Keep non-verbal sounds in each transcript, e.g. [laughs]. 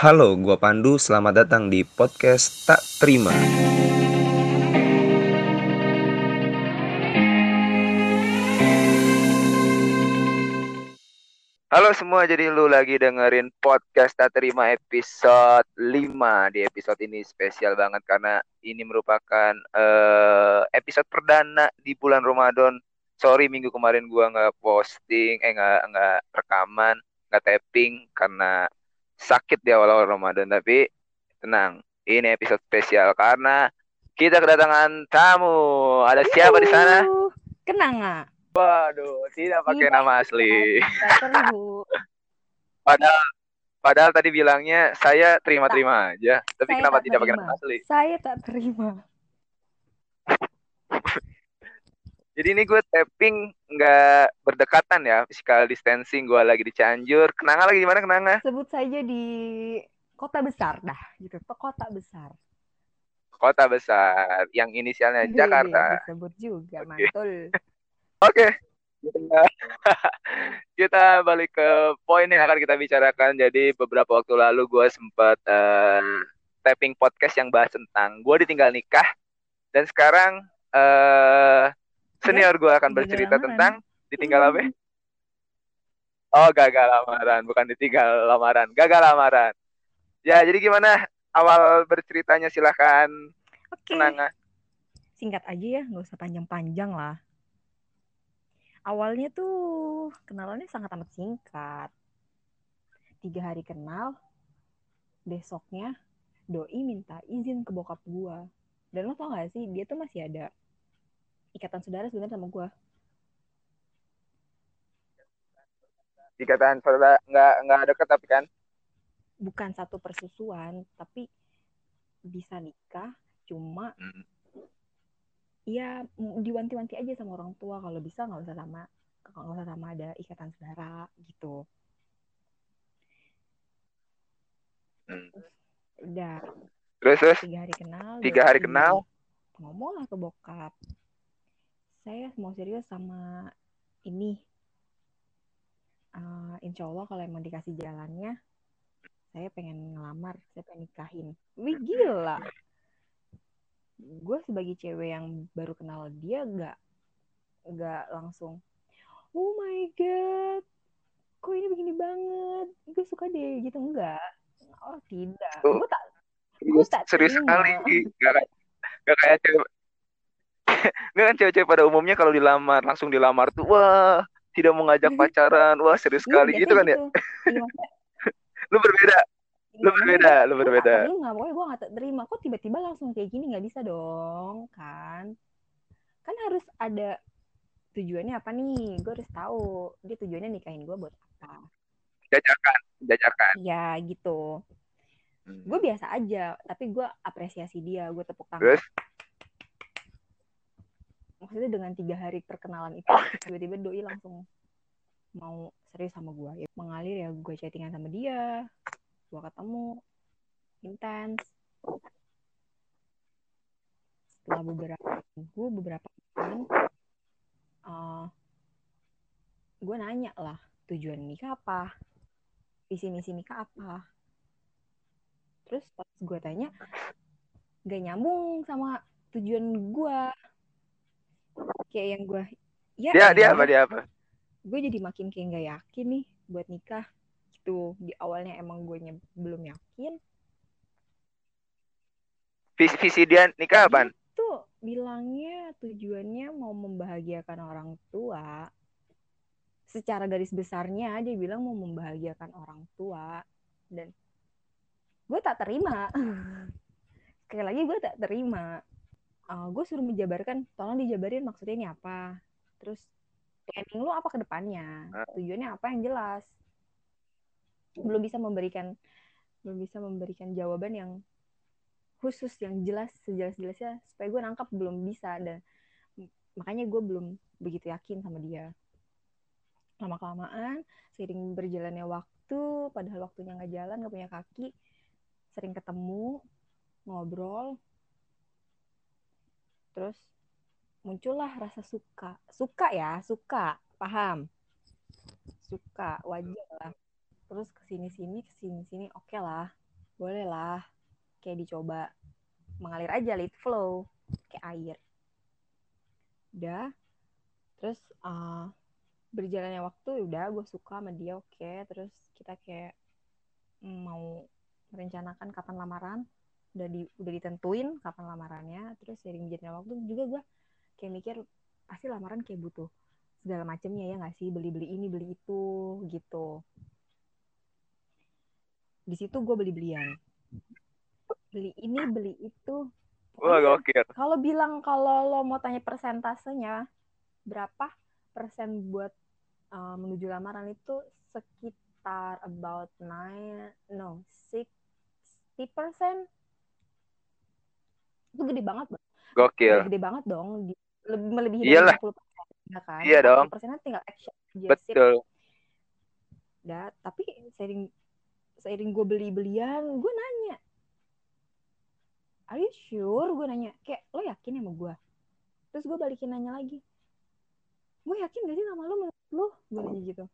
Halo, gua Pandu. Selamat datang di podcast Tak Terima. Halo semua, jadi lu lagi dengerin podcast Tak Terima episode 5. Di episode ini spesial banget karena ini merupakan uh, episode perdana di bulan Ramadan. Sorry minggu kemarin gua nggak posting, eh nggak nggak rekaman, nggak tapping karena sakit di awal-awal Ramadan. Tapi tenang, ini episode spesial karena kita kedatangan tamu. Ada siapa di sana? Kenang nggak? Waduh, tidak pakai Iya, nama asli. Padahal padahal tadi bilangnya saya terima-terima aja. Tapi Saya kenapa tidak pakai terima. nama asli? Saya tak terima. Jadi ini gue tapping nggak berdekatan ya, physical distancing. Gue lagi di Cianjur. Kenanga lagi di mana Kenanga? Sebut saja di kota besar dah, gitu. Kota besar. Kota besar yang inisialnya Iya, Jakarta. Disebut juga, Oke. mantul. [laughs] Oke. Kita, [laughs] kita balik ke poin yang akan kita bicarakan. Jadi beberapa waktu lalu gue sempat eh, tapping podcast yang bahas tentang gue ditinggal nikah. Dan sekarang eh senior gue akan bercerita lamaran. tentang ditinggal apa? Oh gagal lamaran, bukan ditinggal lamaran, gagal lamaran. Ya jadi gimana awal berceritanya silahkan Oke. Kenanga. Singkat aja ya, nggak usah panjang-panjang lah. Awalnya tuh kenalannya sangat amat singkat. Tiga hari kenal, besoknya doi minta izin ke bokap gua. Dan lo tau gak sih, dia tuh masih ada ikatan saudara sebenarnya sama gua. Dikatakan saudara nggak nggak deket tapi kan Bukan satu persusuan, tapi bisa nikah, cuma Hmm. ya diwanti-wanti aja sama orang tua kalau bisa nggak usah sama nggak usah sama ada ikatan saudara gitu. Hmm. Udah terus terus tiga hari kenal Tiga hari kenal. ngomong lah ke bokap saya mau serius sama ini Eh, insya Allah kalau emang dikasih jalannya saya pengen ngelamar saya pengen nikahin wih gila gue sebagai cewek yang baru kenal dia nggak nggak langsung oh my god kok ini begini banget gue suka deh gitu enggak oh tidak Oh. gue tak Serius, Gue tak serius terima. sekali. Gak kayak, gak kayak cewek. [laughs] Gak kan cewek-cewek pada umumnya kalau dilamar, langsung dilamar tuh, wah, tidak mau ngajak [laughs] pacaran, wah serius Iya, sekali. Gitu kan ya. biasanya Iya, [laughs] Lu berbeda, lu iya, berbeda, lu berbeda. terima pokoknya gue gak terima. Kok tiba-tiba langsung kayak gini? Nggak bisa dong kan? Kan harus ada tujuannya apa nih? Gue harus tahu dia tujuannya nikahin gue buat apa. Jajakan, jajakan. ya gitu. Hmm. gue biasa aja tapi gue apresiasi dia gue tepuk tangan. Terus, maksudnya dengan tiga hari perkenalan itu [laughs] tiba-tiba doi langsung mau serius sama gue ya, mengalir ya gue chattingan sama dia gue ketemu intens setelah beberapa minggu beberapa bulan eh gue nanya lah tujuan nikah apa? Visi misi nikah apa? Terus pas gue tanya gak nyambung sama tujuan gue kayak yang gue ya dia, dia elah, apa, dia apa? gue jadi makin kayak nggak yakin nih buat nikah gitu. Di awalnya emang gue belum yakin. Visi, visi dia nikah apaan? tuh bilangnya tujuannya mau membahagiakan orang tua. Secara garis besarnya dia bilang mau membahagiakan orang tua. Dan gue tak terima. [laughs] Sekali lagi gue tak terima Eh, gue suruh menjabarkan tolong dijabarin maksudnya ini apa? Terus planning lu apa ke depannya? Ah. tujuannya apa yang jelas? Belum bisa memberikan belum bisa memberikan jawaban yang khusus yang jelas sejelas-jelasnya supaya gue nangkap belum bisa. Dan makanya gue belum begitu yakin sama dia. Lama kelamaan seiring berjalannya waktu padahal waktunya nggak jalan nggak punya kaki sering ketemu ngobrol terus muncullah rasa suka. Suka ya suka. Paham? Suka wajar lah. Terus ke sini sini ke sini sini oke lah. Boleh lah. Kayak dicoba. Mengalir aja let flow. Kayak air. Udah. Terus uh, berjalannya waktu udah gue suka sama dia oke. Okay. terus kita kayak mau merencanakan kapan lamaran udah di udah ditentuin kapan lamarannya terus sering berjalannya waktu juga gue kayak mikir pasti lamaran kayak butuh segala macamnya ya nggak sih? Beli beli ini beli itu gitu. Di situ gue beli belian. Beli ini beli itu. Wah. Kalau bilang kalau lo mau tanya persentasenya berapa persen buat uh, menuju lamaran itu sekitar about nine no sixty persen itu gede banget bang. Gokil. Gede banget dong. Lebih melebihi Iyalah. dari 50 persen ya kan. Iya dong. Persennya tinggal action aja. Betul. Dah, tapi seiring seiring gue beli belian, gue nanya, are you sure? Gue nanya, kayak lo yakin sama gue? Terus gue balikin nanya lagi, gue yakin gak sih sama lo menurut lo? Gue nanya gitu.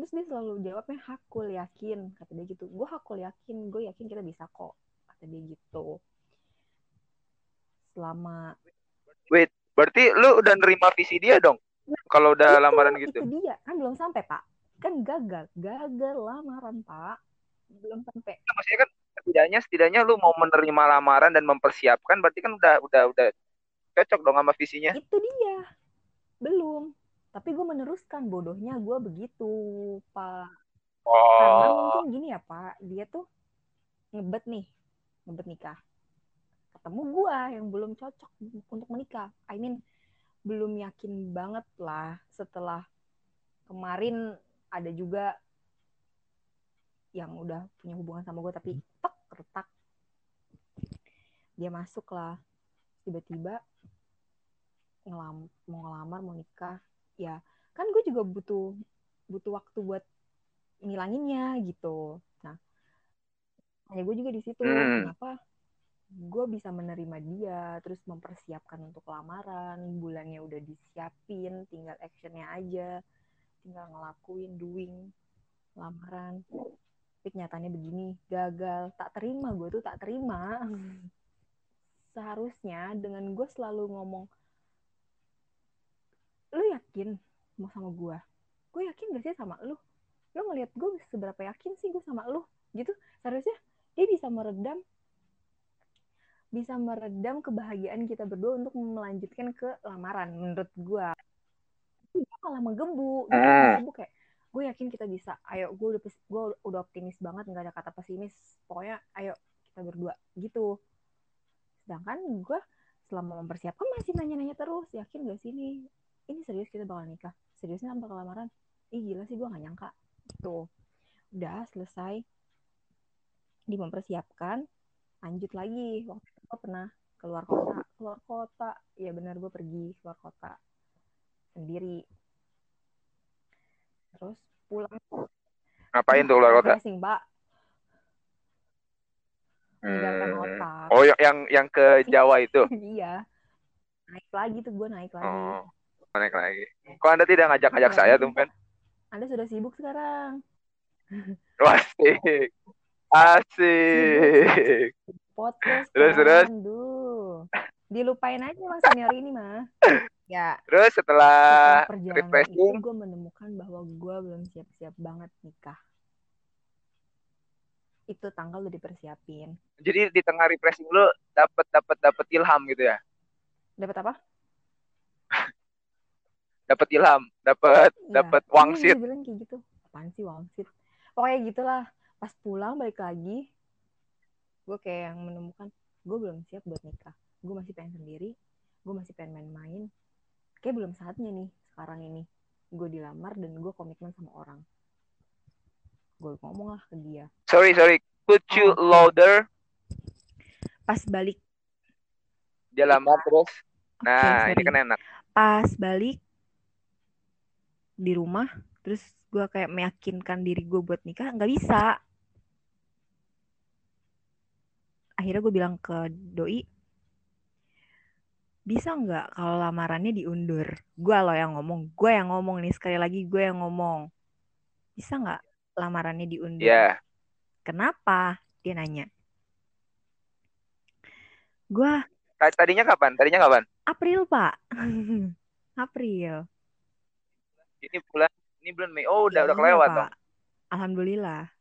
Terus dia selalu jawabnya hakul yakin, kata dia gitu. Gue hakul yakin, gue yakin kita bisa kok, kata dia gitu. Selama Wait, berarti lu udah nerima visi dia dong? Kalau udah itu, lamaran gitu. Itu dia, kan belum sampai pak. Kan gagal, gagal lamaran pak. Belum sampai. Nah, maksudnya kan setidaknya setidaknya lu mau menerima lamaran dan mempersiapkan berarti kan udah udah udah cocok dong sama visinya. Itu dia, belum. Tapi gue meneruskan bodohnya gue begitu pak. Karena Oh. mungkin gini ya pak, dia tuh ngebet nih, ngebet nikah. Ketemu gue yang belum cocok untuk menikah. I mean belum yakin banget lah setelah kemarin ada juga yang udah punya hubungan sama gue tapi tek retak. Dia masuk lah. Tiba-tiba ngelam mau ngelamar mau nikah. Ya kan gue juga butuh butuh waktu buat ngilanginnya gitu. Nah hanya gue juga di situ. Hmm. kenapa gue bisa menerima dia terus mempersiapkan untuk lamaran bulannya udah disiapin tinggal actionnya aja tinggal ngelakuin doing lamaran. Tapi kenyataannya begini gagal. Tak terima gue tuh tak terima. [laughs] Seharusnya dengan gue selalu ngomong lu yakin mau sama gue gue yakin gak sih sama lu? Lu ngeliat gue seberapa yakin sih gue sama lu? Gitu. Seharusnya dia bisa meredam bisa meredam kebahagiaan kita berdua untuk melanjutkan ke lamaran menurut gue gue malah gitu Hmm. menggebu kayak gue yakin kita bisa. Ayo gue udah gue udah optimis banget nggak ada kata pesimis. Pokoknya ayo kita berdua. Gitu. Sedangkan gue selama mempersiapkan masih nanya-nanya terus yakin gak sih ini ini serius kita bakal nikah? Seriusnya bakal lamaran? Ih gila sih gue gak nyangka. Tuh udah selesai. Di mempersiapkan lanjut lagi. Waktu itu gue pernah keluar kota keluar kota. Ya benar gue pergi keluar kota sendiri. Terus pulang. Ngapain tuh keluar kota? refreshing pak menyegarkan Hmm. Oh, yang yang yang ke Jawa itu. [laughs] iya. Naik lagi tuh gue naik lagi. Oh, naik lagi. Kok Anda tidak ngajak-ngajak Nggak saya mungkin, tuh, Pen? anda sudah sibuk sekarang. Wah, [laughs] asik. Podcast Terus, kan. terus? Duh. dilupain aja mas senior ini mah ya Terus setelah setelah itu refreshing, gue menemukan bahwa gue belum siap-siap banget nikah itu tanggal udah dipersiapin jadi di tengah refreshing lu dapat dapat dapat ilham gitu ya. dapat apa Dapat ilham, dapat Iya. dapat Iya, wangsit. dia bilang kayak gitu apaan sih wangsit pokoknya gitulah pas pulang balik lagi gue kayak yang menemukan gue belum siap buat nikah gue masih pengen sendiri gue masih pengen main-main kayak belum saatnya nih sekarang ini gue dilamar dan gue komitmen sama orang gue ngomong lah ke dia Sorry, sorry. Could you Oh. louder? pas balik Dia lamar terus. oke Nah, ini sorry kan enak. pas balik di rumah terus gue kayak meyakinkan diri gue buat nikah nggak bisa akhirnya gue bilang ke doi bisa nggak kalau lamarannya diundur? Gue loh yang ngomong gue yang ngomong nih sekali lagi gue yang ngomong. Bisa nggak lamarannya diundur? Ya. kenapa? Dia nanya. Gue tadinya kapan? Tadinya kapan? April pak. [laughs] April. Ini bulan ini bulan Mei. Oh udah ya, udah kelewat pak. dong. Alhamdulillah.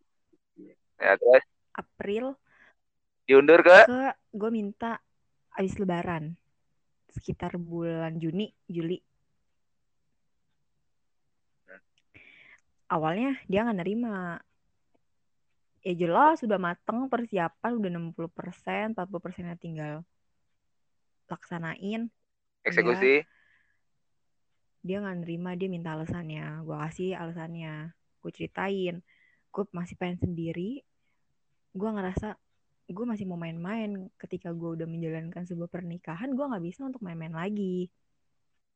Ya terus? April diundur ke ke gue minta habis lebaran. Sekitar bulan Juni Juli. Awalnya dia nggak nerima. Ya jelas sudah mateng persiapan udah 60% 40 persennya tinggal laksanain. Eksekusi. Dia nggak nerima dia minta alasannya. Gue kasih alasannya. Gue ceritain. Gue masih pengen sendiri. Gue ngerasa gue masih mau main-main. Ketika gue udah menjalankan sebuah pernikahan gue nggak bisa untuk main-main lagi.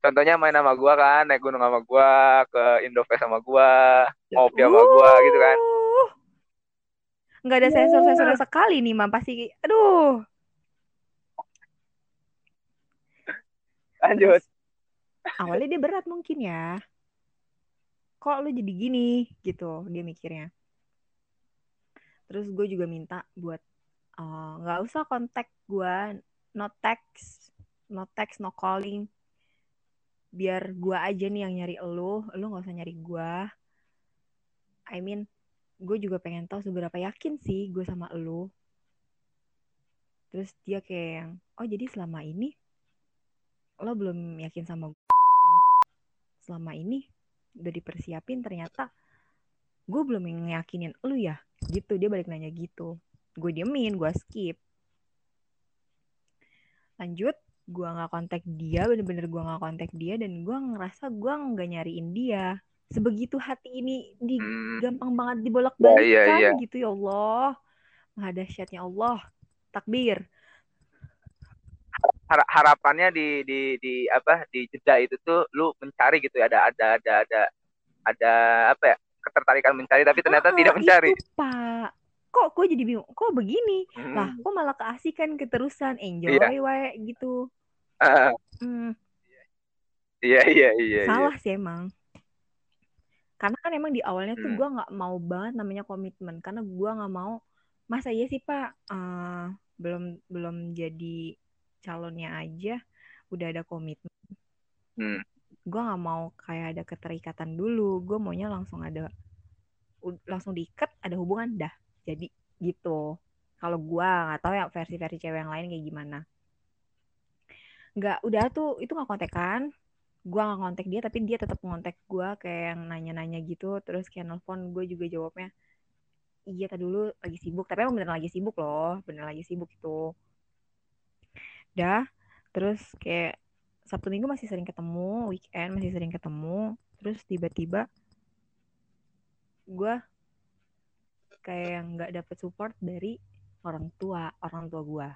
Contohnya main sama gue kan naik gunung sama gue ke Indofest sama gue ngopi sama gue gitu kan. Nggak ada sensor-sensornya sekali nih mam. Pasti aduh. Lanjut. Awalnya dia berat mungkin ya. Kok lu jadi gini? Gitu dia mikirnya. Terus gue juga minta buat nggak uh, usah kontak gue no text no text no calling. Biar gue aja nih yang nyari lu lu nggak usah nyari gue I mean gue juga pengen tahu seberapa yakin sih gue sama lu. Terus dia kayak yang oh jadi selama ini lo belum yakin sama gue selama ini udah dipersiapin ternyata gue belum ngeyakinin lu ya? Gitu dia balik nanya gitu gue diemin gue skip. Lanjut gue nggak kontak dia bener-bener gue nggak kontak dia dan gue ngerasa gue nggak nyariin dia. Sebegitu hati ini di Hmm. gampang banget Ya, iya, iya. gitu ya Allah. Maha dahsyatnya Allah. Takbir. Har- harapannya di di di apa di jeda itu tuh lu mencari gitu ya. Ada ada ada ada ada apa ya ketertarikan mencari tapi ternyata Ah, tidak mencari. Itu pak kok gue jadi bingung kok begini Hmm. lah kok malah keasikan keterusan enjoy Iya. wae gitu Hmm, iya iya iya iya. salah sih emang karena kan emang di awalnya tuh Hmm. gue nggak mau banget namanya komitmen karena gue nggak mau masa iya sih pak eh, belum belum jadi calonnya aja udah ada komitmen Hmm. gue nggak mau kayak ada keterikatan dulu gue maunya langsung ada langsung diikat ada hubungan dah jadi gitu. Kalau gue nggak tahu ya versi-versi cewek yang lain kayak gimana. Nggak udah tuh itu nggak kontekan gue nggak kontak dia tapi dia tetap ngontek gue kayak yang nanya-nanya gitu terus kayak nelfon gue juga jawabnya iya tadi dulu lagi sibuk. Tapi emang bener lagi sibuk loh bener lagi sibuk itu dah terus kayak Sabtu Minggu masih sering ketemu weekend masih sering ketemu terus tiba-tiba gue kayak yang nggak dapet support dari orang tua orang tua gue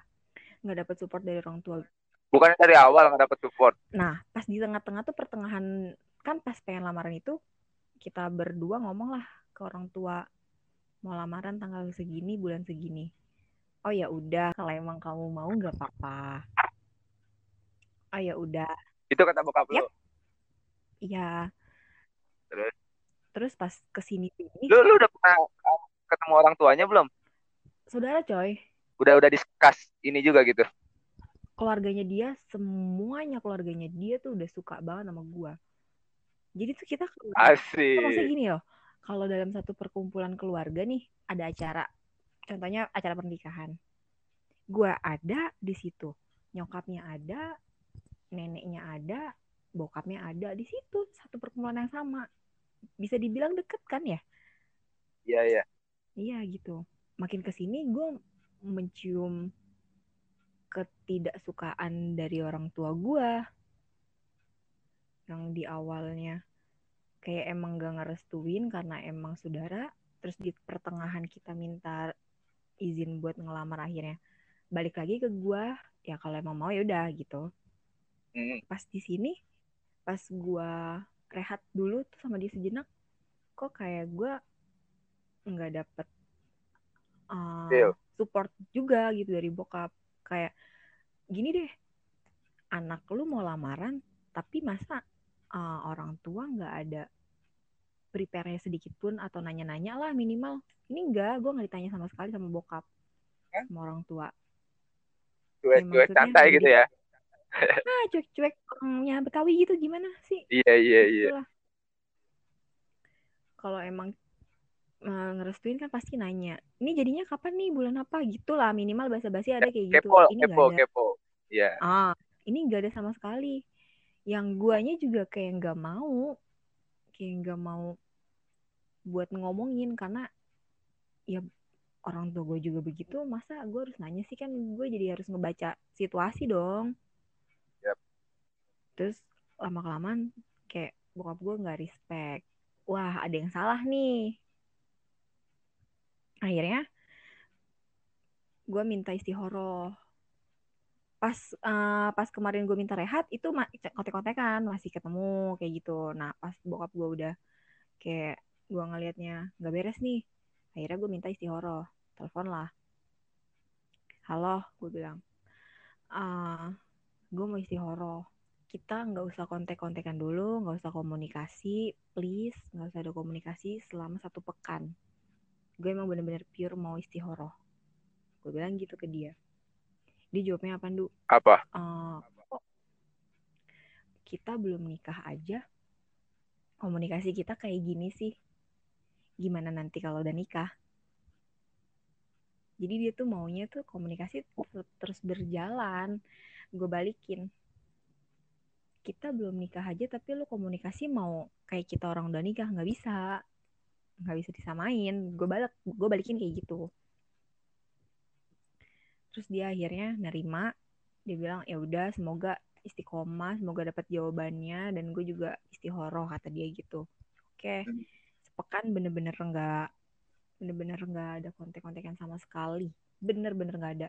nggak dapet support dari orang tua bukannya dari awal nggak dapet support Nah, pas di tengah-tengah tuh pertengahan kan pas pengen lamaran itu kita berdua ngomong lah ke orang tua mau lamaran tanggal segini bulan segini. Oh ya udah, kalau emang kamu mau nggak apa-apa. Oh ya udah, itu kata bokap lu Yap. iya. Terus? Terus pas ke sini sini, lu lu udah pernah ketemu orang tuanya belum? Saudara coy, udah udah discuss ini juga gitu. Keluarganya dia semuanya keluarganya dia tuh udah suka banget sama gua. Jadi tuh kita Kan maksudnya asik gini loh, kalau dalam satu perkumpulan keluarga nih ada acara, contohnya acara pernikahan, gua ada di situ, nyokapnya ada, neneknya ada, bokapnya ada di situ, satu perkumpulan yang sama, bisa dibilang deket kan ya? iya iya Iya gitu. Makin ke sini gue mencium ketidaksukaan dari orang tua gue, yang di awalnya kayak emang gak ngerestuin karena emang saudara terus di pertengahan kita minta izin buat ngelamar akhirnya balik lagi ke gua ya kalau emang mau ya udah gitu Hmm. pas di sini pas gua rehat dulu tuh sama dia sejenak kok kayak gua nggak dapet uh, support juga gitu dari bokap. Kayak gini deh anak lu mau lamaran tapi masa uh, orang tua nggak ada prepare sedikit pun atau nanya-nanya lah minimal. Ini enggak gue nggak ditanya sama sekali sama bokap Hah? sama orang tua. Cuek-cuek maksudnya santai gitu ya? [laughs] Ah cuek-cuek orangnya betawi gitu gimana sih? Iya iya iya. Itulah. kalau emang eh, ngerestuin kan pasti nanya ini jadinya kapan nih? Bulan apa? Gitu lah minimal basa-basi ada kayak gitu. Kepo ini kepo nggak ada. kepo. Iya. Ah ini nggak ada sama sekali. Yang guanya juga kayak nggak mau kayak nggak mau buat ngomongin karena ya orang tua gue juga begitu masa gue harus nanya sih? Kan gue jadi harus ngebaca situasi dong. Yap. terus lama kelamaan kayak bokap gue nggak respect wah ada yang salah nih akhirnya gue minta istihoroh. Pas eh, pas kemarin gue minta rehat itu kontek-kontekan masih ketemu kayak gitu. Nah pas bokap gue udah kayak gue ngelihatnya nggak beres nih. Akhirnya gue minta istihoroh. Telepon lah. Halo gue bilang. Ah gue mau istihoroh. Kita nggak usah kontek-kontekan dulu nggak usah komunikasi. Please nggak usah ada komunikasi selama satu pekan gue emang bener-bener pure mau istihoroh. Gue bilang gitu ke dia. Dia jawabnya apa Ndu? apa? Eh, kok kita belum nikah aja komunikasi kita kayak gini sih? Gimana nanti kalau udah nikah? Jadi dia tuh maunya tuh komunikasi ter- terus berjalan. Gue balikin. Kita belum nikah aja tapi lu komunikasi mau kayak kita orang udah nikah? Nggak bisa nggak bisa disamain gue balik gue balikin kayak gitu. Terus dia akhirnya nerima dia bilang ya udah semoga istiqomah semoga dapat jawabannya dan gue juga istihoroh kata dia gitu. Oke sepekan bener-bener nggak bener-bener nggak ada kontek-kontekan sama sekali. Bener-bener nggak ada.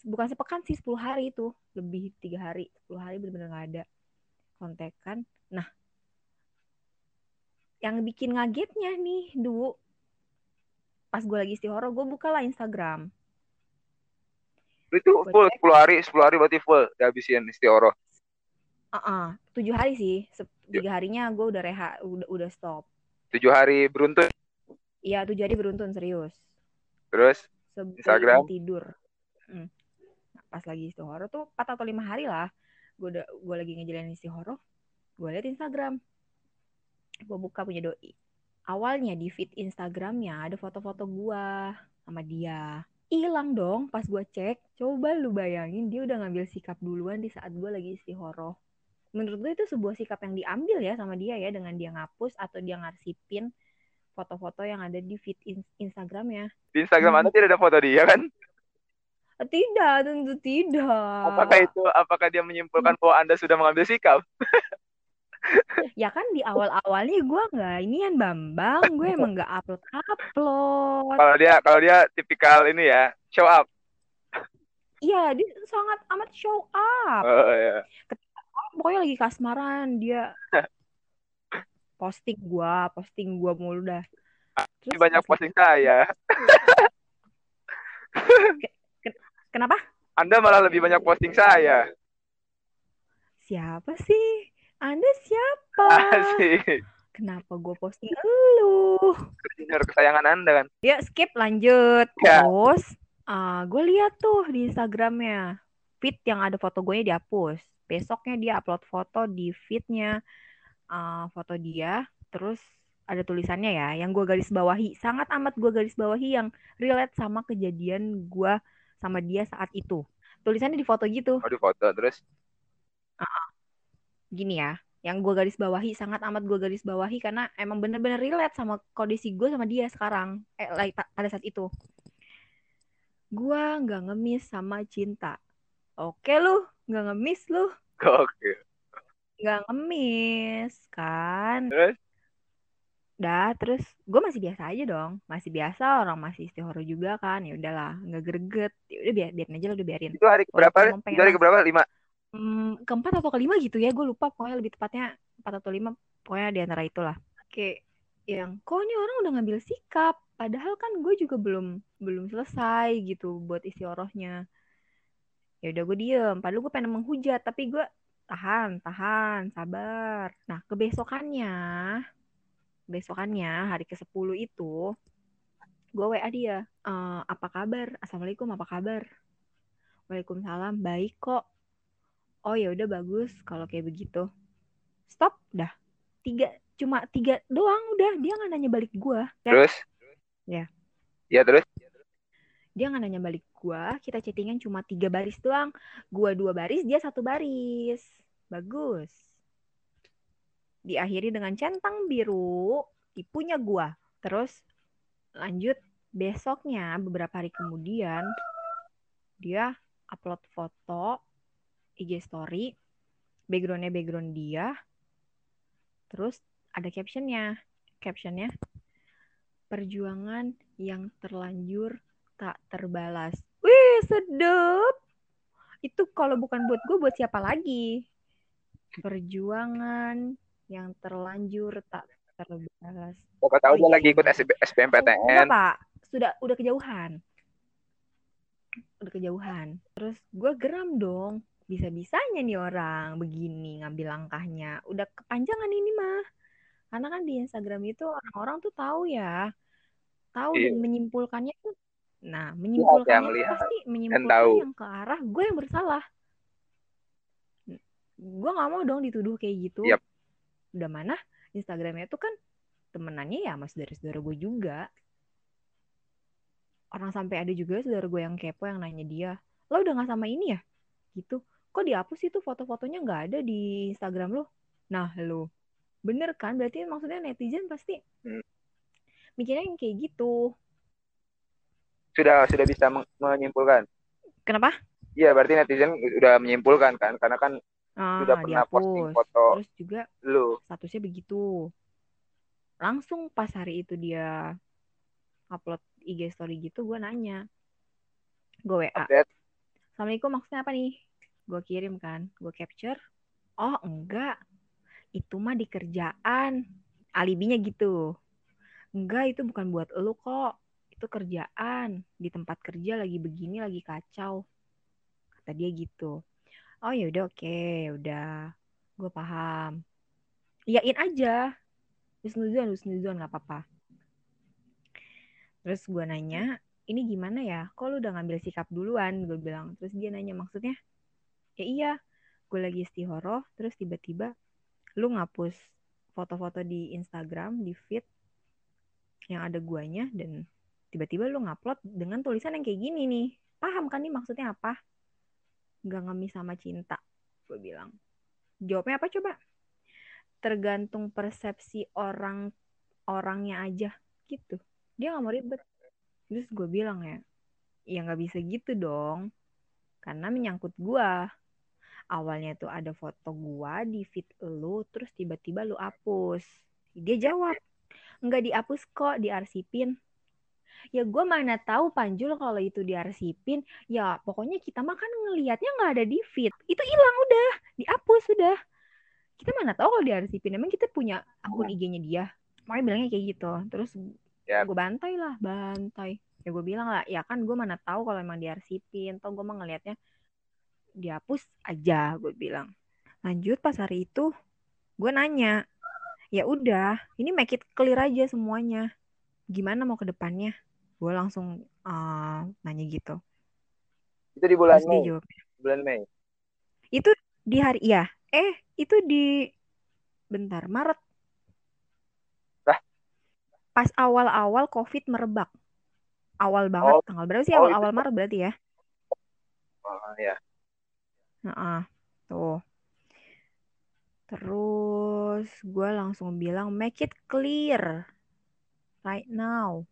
Bukan sepekan sih 10 hari itu. Lebih tiga hari 10 hari bener-bener nggak ada kontekan. Nah yang bikin ngagetnya nih dulu pas gue lagi istihoroh gue buka lah Instagram itu Gua full cek. 10 hari 10 hari berarti full dihabisin istihoroh Uh-uh, tujuh hari sih. Tiga harinya gue udah reha, udah, udah stop. 7 hari beruntun Iya, tujuh hari beruntun serius. terus Sebelum Instagram? tidur. Hmm. Nah, pas lagi istihoroh tuh 4 atau lima hari lah. Gue udah gue lagi ngejalanin istihoroh. Gue liat Instagram. Gue buka punya doi. Awalnya di feed Instagramnya ada foto-foto gue sama dia. Hilang dong pas gue cek. Coba lu bayangin dia udah ngambil sikap duluan di saat gue lagi istihoroh. Menurut gue itu sebuah sikap yang diambil ya sama dia ya dengan dia ngapus atau dia ngarsipin foto-foto yang ada di feed in- Instagramnya. di Instagram anda tidak ada foto dia kan Tidak, tentu tidak. apakah itu apakah dia menyimpulkan bahwa anda sudah mengambil sikap [laughs] [laughs] Ya kan di awal-awalnya gue nggak inian Bambang, gue emang nggak upload-upload. kalau dia kalau dia tipikal ini ya show up Iya, dia sangat amat show up. oh, ya. Pokoknya lagi kasmaran dia [laughs] posting gua, posting gua mulu dah. Ini banyak posting saya [laughs] Kenapa? anda malah lebih banyak posting saya Siapa sih? Anda siapa? asik Kenapa gue posting elu? Junior kesayangan anda kan Ya skip lanjut. Ya. Terus gue lihat tuh di Instagramnya feed yang ada foto gue dihapus. Besoknya dia upload foto di feednya uh, foto dia. Terus ada tulisannya ya, yang gue garis bawahi, sangat amat gue garis bawahi yang relate sama kejadian gue sama dia saat itu. Tulisannya di foto gitu, oh di foto terus gini ya, yang gue garis bawahi, sangat amat gue garis bawahi karena emang bener-bener relate sama kondisi gue sama dia sekarang, eh like, pada saat itu. Gue nggak ngemis sama cinta. Oke lu, nggak ngemis lu, oke. Nggak ngemis kan? terus? Dah, terus gue masih biasa aja dong, masih biasa orang masih istihoro juga kan, ya udahlah, nggak greget, ya udah biar biarin aja lah, udah biarin. itu hari berapa itu hari mas- berapa lima Hmm, keempat atau kelima gitu ya, gue lupa, pokoknya lebih tepatnya empat atau lima, pokoknya di antara itulah. Kayak yang, kok ini orang udah ngambil sikap, padahal kan gue juga belum belum selesai gitu buat istihorohnya. Ya udah gue diem, padahal gue pengen menghujat, tapi gue tahan, tahan, sabar. Nah, kebesokannya besokannya hari ke 10 itu gue WA dia e, apa kabar assalamualaikum apa kabar Waalaikumsalam baik kok oh ya udah bagus kalau kayak begitu. Stop dah. Tiga cuma tiga doang udah. Dia nggak nanya balik gue terus? Ya. Ya terus? Dia nggak nanya balik gue kita chattingan cuma tiga baris doang. Gue dua baris dia satu baris. Bagus. Diakhiri dengan centang biru. Tipunya gue terus lanjut besoknya beberapa hari kemudian dia upload foto IG story backgroundnya background dia terus ada captionnya captionnya perjuangan yang terlanjur tak terbalas wih sedep itu kalau bukan buat gue buat siapa lagi perjuangan yang terlanjur tak terbalas Siapa tahu oh, dia iya. lagi ikut SBMPTN. Oh, enggak, Pak. Sudah udah kejauhan. Udah kejauhan. Terus gue geram dong. Bisa-bisanya nih orang begini ngambil langkahnya. Udah kepanjangan ini mah. Karena kan di Instagram itu orang-orang tuh tahu ya. Tahu iya. dan menyimpulkannya tuh. Nah, menyimpulkannya ya, pasti menyimpulkan yang ke arah gue yang bersalah. Gue nggak mau dong dituduh kayak gitu. Yep. Udah mana Instagramnya tuh kan temenannya ya mas saudara-saudara gue juga orang sampai ada juga saudara gue yang kepo yang nanya dia lo udah nggak sama ini ya gitu kok dihapus itu foto-fotonya? Nggak ada di Instagram lo nah lo bener kan? Berarti maksudnya netizen pasti hmm. mikirnya yang kayak gitu. Sudah sudah bisa menyimpulkan? Kenapa? Iya berarti netizen udah menyimpulkan kan? Karena kan ah, sudah pernah dihapus. posting foto terus juga lu. statusnya begitu. Langsung pas hari itu dia upload IG story gitu gue nanya. Gue WA Update. Assalamualaikum maksudnya apa nih gue kirim kan gue capture. Oh enggak. Itu mah di kerjaan. Alibinya gitu. Enggak itu bukan buat lo kok. Itu kerjaan. Di tempat kerja lagi begini lagi kacau. Kata dia gitu. Oh ya udah oke. Okay, udah. Gue paham. Iyain aja. Husnuzon husnuzon nggak apa-apa. Terus gue nanya ini gimana ya? Kok lu udah ngambil sikap duluan? Gue bilang. Terus dia nanya maksudnya ya iya gue lagi istihoroh terus tiba-tiba lu ngapus foto-foto di Instagram di feed yang ada guanya dan tiba-tiba lu ngupload dengan tulisan yang kayak gini nih. Paham kan nih maksudnya apa? Nggak ngemis sama cinta gue bilang. Jawabnya apa coba? Tergantung persepsi orang orangnya aja gitu. Dia nggak mau ribet. Terus gue bilang ya ya nggak bisa gitu dong. Karena menyangkut gue awalnya tuh ada foto gue di feed lu terus tiba-tiba lu hapus. Dia jawab nggak dihapus kok diarsipin. Ya gue mana tahu Panjul kalau itu diarsipin. Ya pokoknya kita mah kan ngelihatnya nggak ada di feed. Itu hilang udah dihapus sudah kita mana tahu kalau diarsipin. Emang kita punya akun iya. IG-nya dia? Makanya bilangnya kayak gitu. Terus yep. gue bantai lah bantai. Ya gue bilang lah ya kan gue mana tahu kalau emang diarsipin. Tau gue mah ngelihatnya dihapus aja gue bilang. Lanjut pas hari itu gue nanya ya udah ini make it clear aja semuanya. Gimana mau ke depannya? Gue langsung uh, nanya gitu. Itu di bulan Mei? bulan Mei? Itu di hari iya. Eh itu di bentar Maret. Hah? pas awal-awal COVID merebak. Awal banget oh. tanggal berapa sih? Awal awal oh, Maret berarti ya? Oh ya nah, tuh. Terus gue langsung bilang make it clear right now.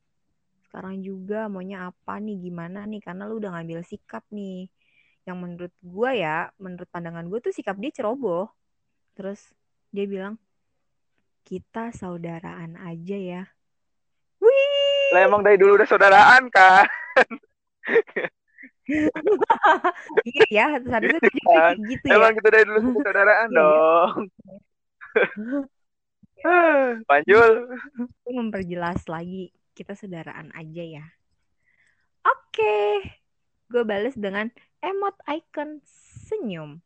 Sekarang juga maunya apa nih gimana nih? Karena lu udah ngambil sikap nih. Yang menurut gue ya menurut pandangan gue tuh sikap dia ceroboh. Terus dia bilang kita saudaraan aja ya. Wih lah emang dari dulu udah saudaraan kan [laughs] [laughs] iya ya saat itu juga gitu ya emang kita dari dulu saudaraan iya. dong [laughs] Panjul memperjelas lagi kita saudaraan aja ya oke okay. gue balas dengan emot icon senyum.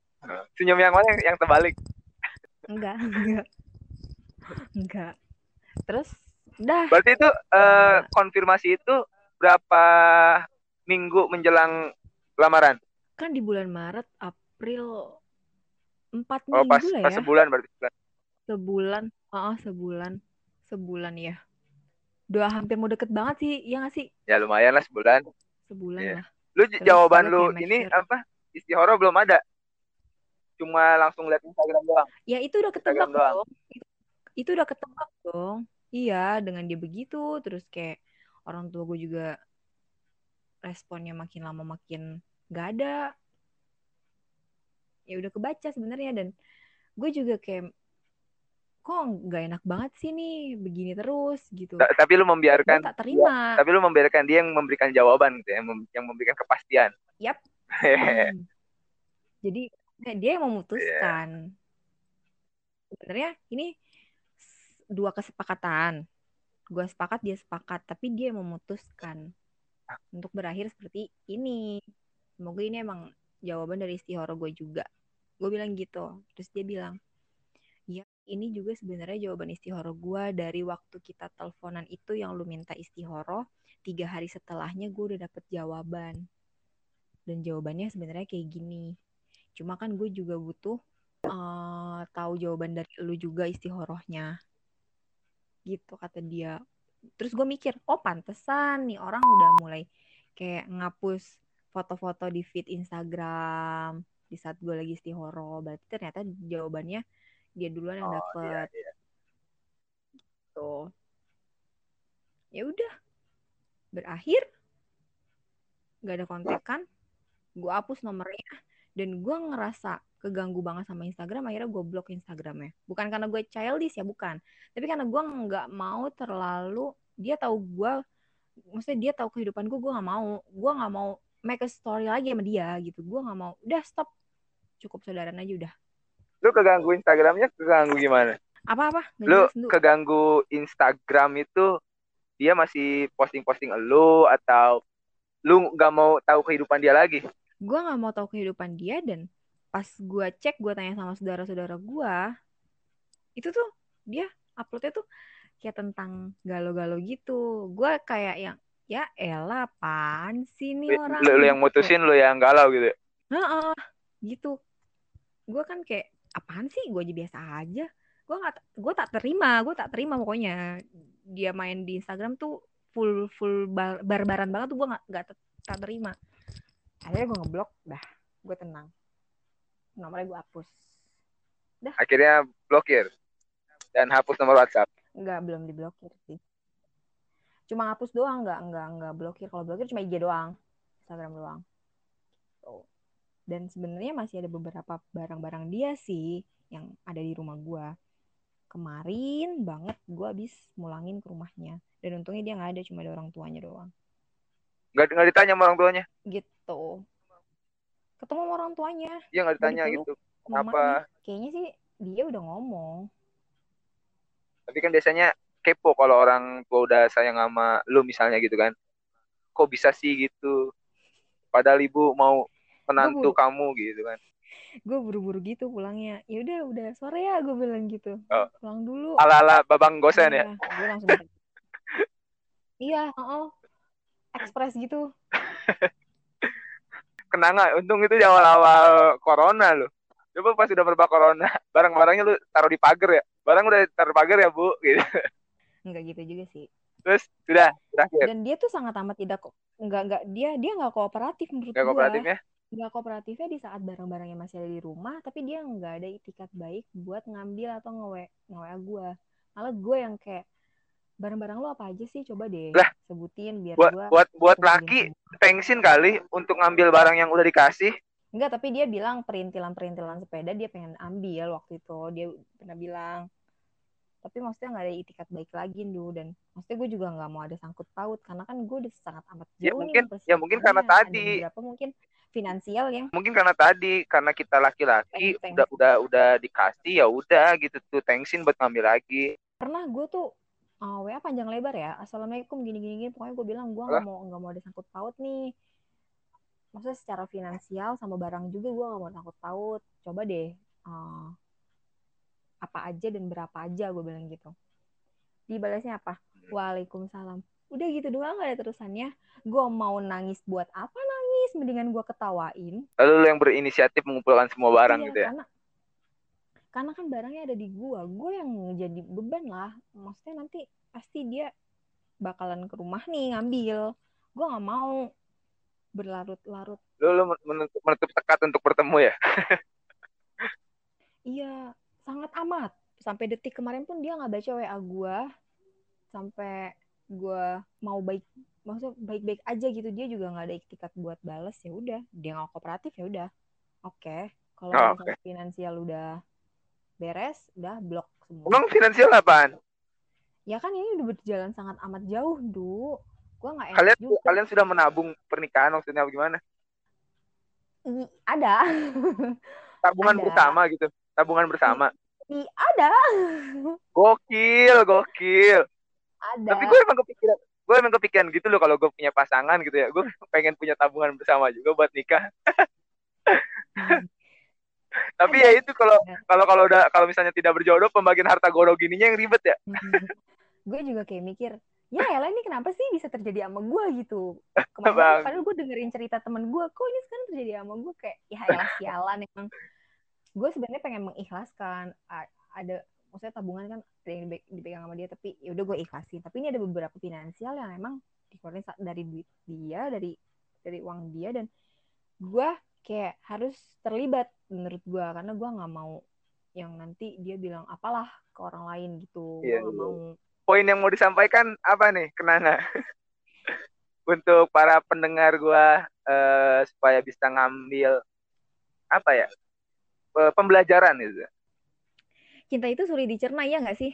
Senyum yang mana yang, terbalik? Enggak, enggak. Enggak. terus dah Berarti itu Nah. konfirmasi itu berapa minggu menjelang lamaran? kan di bulan Maret April empat Oh, pas minggu lah pas ya sebulan berarti. sebulan ah sebulan sebulan ya udah hampir mau deket banget sih ya nggak sih Ya lumayan lah sebulan. sebulan Iya. lah Lu Terus jawaban lu ini sure. apa? Istihoro belum ada. Cuma langsung lihat Instagram doang. ya itu udah ketebak Instagram doang. dong itu, itu udah ketebak dong iya dengan dia begitu terus kayak orang tua gue juga responnya makin lama makin gak ada ya udah kebaca sebenarnya dan gue juga kayak kok nggak enak banget sih nih begini terus gitu Ta- Tapi lu gue membiarkan tak terima tapi lu membiarkan dia yang memberikan jawaban gitu ya, yang mem- yang memberikan kepastian. Yap. Hmm. Jadi eh, dia yang memutuskan. Sebenarnya ini dua kesepakatan. Gue sepakat, dia sepakat, tapi dia yang memutuskan untuk berakhir seperti ini. Semoga ini emang jawaban dari istihoro gue juga. Gue bilang gitu. Terus dia bilang, ya ini juga sebenarnya jawaban istihoro gue dari waktu kita teleponan itu yang lu minta istihoro. Tiga hari setelahnya gue udah dapet jawaban dan jawabannya sebenarnya kayak gini. Cuma kan gue juga butuh eh, tahu jawaban dari lu juga istihorohnya. Gitu kata dia. Terus gue mikir, oh pantesan nih orang udah mulai kayak ngapus foto-foto di feed Instagram di saat gue lagi istihoro. Berarti ternyata jawabannya dia duluan yang Oh, dapet. iya, iya. Tuh. Ya udah. Berakhir. Gak ada kontekan. Gue hapus nomornya. Dan gue ngerasa keganggu banget sama Instagram. Akhirnya gue blok Instagramnya. Bukan karena gue childish ya, bukan. Tapi karena gue nggak mau terlalu. Dia tahu gue. Maksudnya dia tahu kehidupan gue. Gue nggak mau. Gue nggak mau make a story lagi sama dia gitu. Gue nggak mau. Udah stop. Cukup saudaraan aja udah. Lu keganggu Instagramnya keganggu gimana? Apa-apa? Nggak Lu jelas, keganggu Instagram itu dia masih posting-posting lu atau lu nggak mau tahu kehidupan dia lagi? gue nggak mau tahu kehidupan dia dan pas gue cek gue tanya sama saudara-saudara gue itu tuh dia uploadnya tuh kayak tentang galau-galau gitu. Gue kayak yang ya elah apaan sih nih orang? Lu, lu yang mutusin, lu yang galau gitu. Heeh, gitu. Gue kan kayak apaan sih? Gue aja biasa aja. Gue nggak gue tak terima gue tak terima pokoknya. Dia main di Instagram tuh full full bar barbaran banget tuh gue nggak nggak tak terima. Akhirnya gue ngeblok dah gue tenang nomornya gue hapus. Akhirnya blokir. Dan hapus nomor WhatsApp. nggak belum diblokir sih. Cuma hapus doang nggak nggak nggak blokir. Kalau blokir cuma IG doang Instagram doang. Dan sebenarnya masih ada beberapa barang-barang dia sih yang ada di rumah gua. Kemarin banget gua habis mulangin ke rumahnya. Dan untungnya dia nggak ada cuma ada orang tuanya doang. Nggak nggak ditanya sama orang tuanya? gitu ketemu sama orang tuanya Iya nggak ditanya gitu. mamanya. Kenapa? kayaknya sih dia udah ngomong Tapi kan biasanya kepo kalau orang tua udah sayang sama lu misalnya gitu kan. Kok bisa sih gitu? Padahal ibu mau menantu Gua kamu gitu kan. gue buru-buru gitu pulangnya ya udah udah sore ya gue bilang gitu Oh. pulang dulu Ala-ala babang gosen ya. Iya, gue langsung [laughs] iya oh ekspres gitu [laughs] Kenanga, untung itu di awal-awal corona lu. Coba pas udah berbak corona, [laughs] barang-barangnya lu taruh di pagar ya. Barang udah taruh pagar ya, Bu, [laughs] gitu. nggak gitu juga sih Terus sudah berakhir. dan dia tuh sangat amat tidak kok nggak nggak dia dia nggak kooperatif menurut Gak gue kooperatif ya? nggak kooperatifnya di saat barang-barangnya masih ada di rumah tapi dia nggak ada itikat baik buat ngambil atau nge nge gue malah gue yang kayak barang-barang lo apa aja sih coba deh Lah, sebutin biar Buat gue buat buat laki thanksin kali untuk ngambil barang yang udah dikasih. Enggak, tapi dia bilang perintilan-perintilan sepeda dia pengen ambil waktu itu. Dia pernah bilang. Tapi maksudnya nggak ada itikat baik lagi, Du. Dan maksudnya gue juga nggak mau ada sangkut paut. Karena kan gue udah sangat amat jauh Ya nih mungkin ya mungkin karena mempersiapkannya. tadi beberapa mungkin finansial yang mungkin karena tadi karena kita laki-laki udah udah udah dikasih ya udah gitu tuh thanksin buat ngambil lagi. pernah gue tuh uh, WA panjang lebar ya. Assalamualaikum gini-gini gini. Pokoknya gue bilang gue nggak mau nggak mau ada sangkut paut nih. Maksudnya secara finansial sama barang juga gue nggak mau sangkut paut. Coba deh uh, apa aja dan berapa aja gue bilang gitu. dibalasnya apa waalaikumsalam udah gitu doang gak ada terusannya gue mau nangis buat apa nangis mendingan gue ketawain lalu lu yang berinisiatif mengumpulkan semua barang Iya, gitu ya karena karena kan barangnya ada di gue gue yang jadi beban lah maksudnya nanti pasti dia bakalan ke rumah nih ngambil gue nggak mau berlarut-larut lu, lu menutup, menutup tekat untuk bertemu ya [laughs] Iya, sangat amat. Sampai detik kemarin pun dia nggak baca WA gue. Sampai gue mau baik, maksudnya baik-baik aja gitu. Dia juga nggak ada iktikat buat bales. Ya udah, dia nggak kooperatif ya udah. Oke, kalau Oh, misalnya finansial udah beres, udah blok semua. emang finansial apaan Ya kan ini udah berjalan sangat amat jauh, Du. Gue nggak enak kalian juga. kalian sudah menabung pernikahan maksudnya gimana ada, [laughs] tabungan Ada. bersama gitu tabungan bersama I, ada, [laughs] gokil gokil ada. tapi gue emang kepikiran gue emang kepikiran gitu loh kalau gue punya pasangan gitu ya gue pengen punya tabungan bersama juga buat nikah. [laughs] tapi ya itu kalau kalau kalau udah kalau misalnya tidak berjodoh pembagian harta gono gininya yang ribet ya. [laughs] Gue juga kayak mikir ya elah ini kenapa sih bisa terjadi sama gue gitu? Bang. kemarin padahal gue dengerin cerita temen gue kok ini sekarang terjadi sama gue kayak ya elah sialan emang. Gue sebenarnya pengen mengikhlaskan ada maksudnya tabungan kan ada yang dipegang sama dia tapi ya udah gue ikhlasin. Tapi ini ada beberapa finansial yang emang dikeluarin dari duit dia dari dari uang dia dan gue kayak harus terlibat menurut gue karena gue nggak mau yang nanti dia bilang apalah ke orang lain gitu. Gue Iya, iya. mau. Poin yang mau disampaikan apa nih kenanga [laughs] untuk para pendengar gua eh, supaya bisa ngambil apa ya pe- pembelajaran gitu. Cinta itu sulit dicerna ya nggak sih?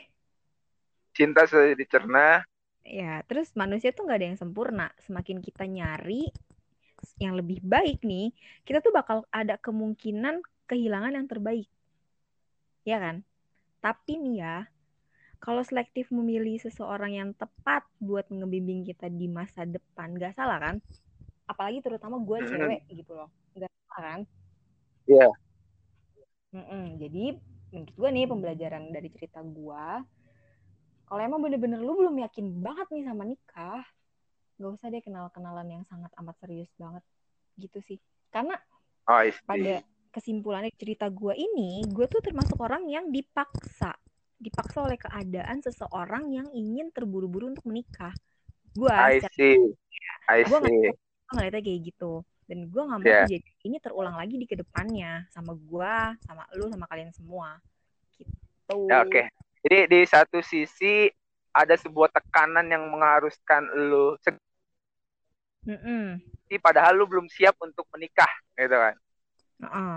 Cinta sudah dicerna. Ya terus manusia tuh nggak ada yang sempurna. Semakin kita nyari yang lebih baik nih kita tuh bakal ada kemungkinan kehilangan yang terbaik. Ya kan? Tapi nih ya kalau selektif memilih seseorang yang tepat buat ngebimbing kita di masa depan nggak salah kan? Apalagi terutama gue cewek gitu loh. Nggak salah kan? Iya. Mm-mm. jadi menurut gue nih pembelajaran dari cerita gue kalau emang bener-bener lu belum yakin banget nih sama nikah nggak usah deh kenal-kenalan yang sangat amat serius banget. Gitu sih. Karena oh pada kesimpulannya cerita gue ini gue tuh termasuk orang yang dipaksa. Dipaksa oleh keadaan seseorang yang ingin terburu-buru untuk menikah. Gue I see. I see. ngeliatnya kayak gitu. Dan gue nggak mau Iya. kejadian ini terulang lagi di ke depannya sama gue sama lu sama kalian semua. Gitu. Ya, oke. Jadi di satu sisi ada sebuah tekanan yang mengharuskan lu Mm-mm. sih padahal lu belum siap untuk menikah gitu kan? Heeh.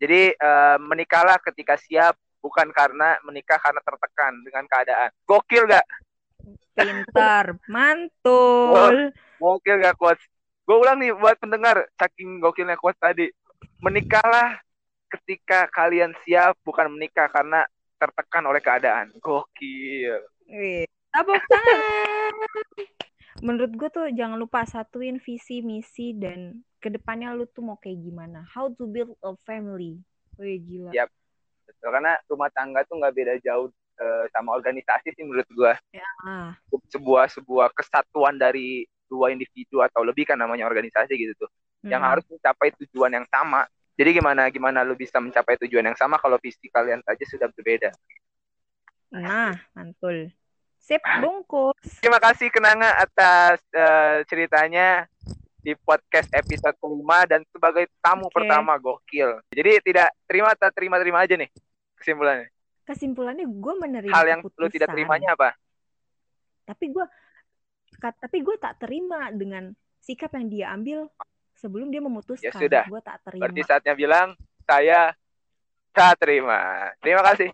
jadi eh, menikahlah ketika siap bukan karena menikah karena tertekan dengan keadaan. Gokil gak pintar [laughs] mantul. Gokil gak quotes gue ulang nih buat pendengar saking gokilnya quotes tadi. Menikahlah ketika kalian siap bukan menikah karena tertekan oleh keadaan. Gokil Wih, tepuk tangan. Menurut gue tuh jangan lupa satuin visi misi dan ke depannya lu tuh mau kayak gimana. How to build a family. Wih gila. Ya. Betul, karena rumah tangga tuh nggak beda jauh eh, sama organisasi sih menurut gue ah sebuah sebuah kesatuan dari dua individu atau lebih kan namanya organisasi gitu tuh. Yang mm. harus mencapai tujuan yang sama. Jadi gimana gimana lu bisa mencapai tujuan yang sama kalau visi kalian saja sudah berbeda. Nah mantul sip bungkus. Terima kasih kenanga atas eh, ceritanya di podcast episode kelima dan sebagai tamu Oke. pertama gokil. Jadi tidak terima tak terima terima aja nih kesimpulannya. Kesimpulannya gue menerima hal yang lu tidak terimanya apa? Tapi gue tapi gue tak terima dengan sikap yang dia ambil sebelum dia memutuskan. Ya sudah. gue tak terima. Berarti saatnya bilang saya tak terima. Terima kasih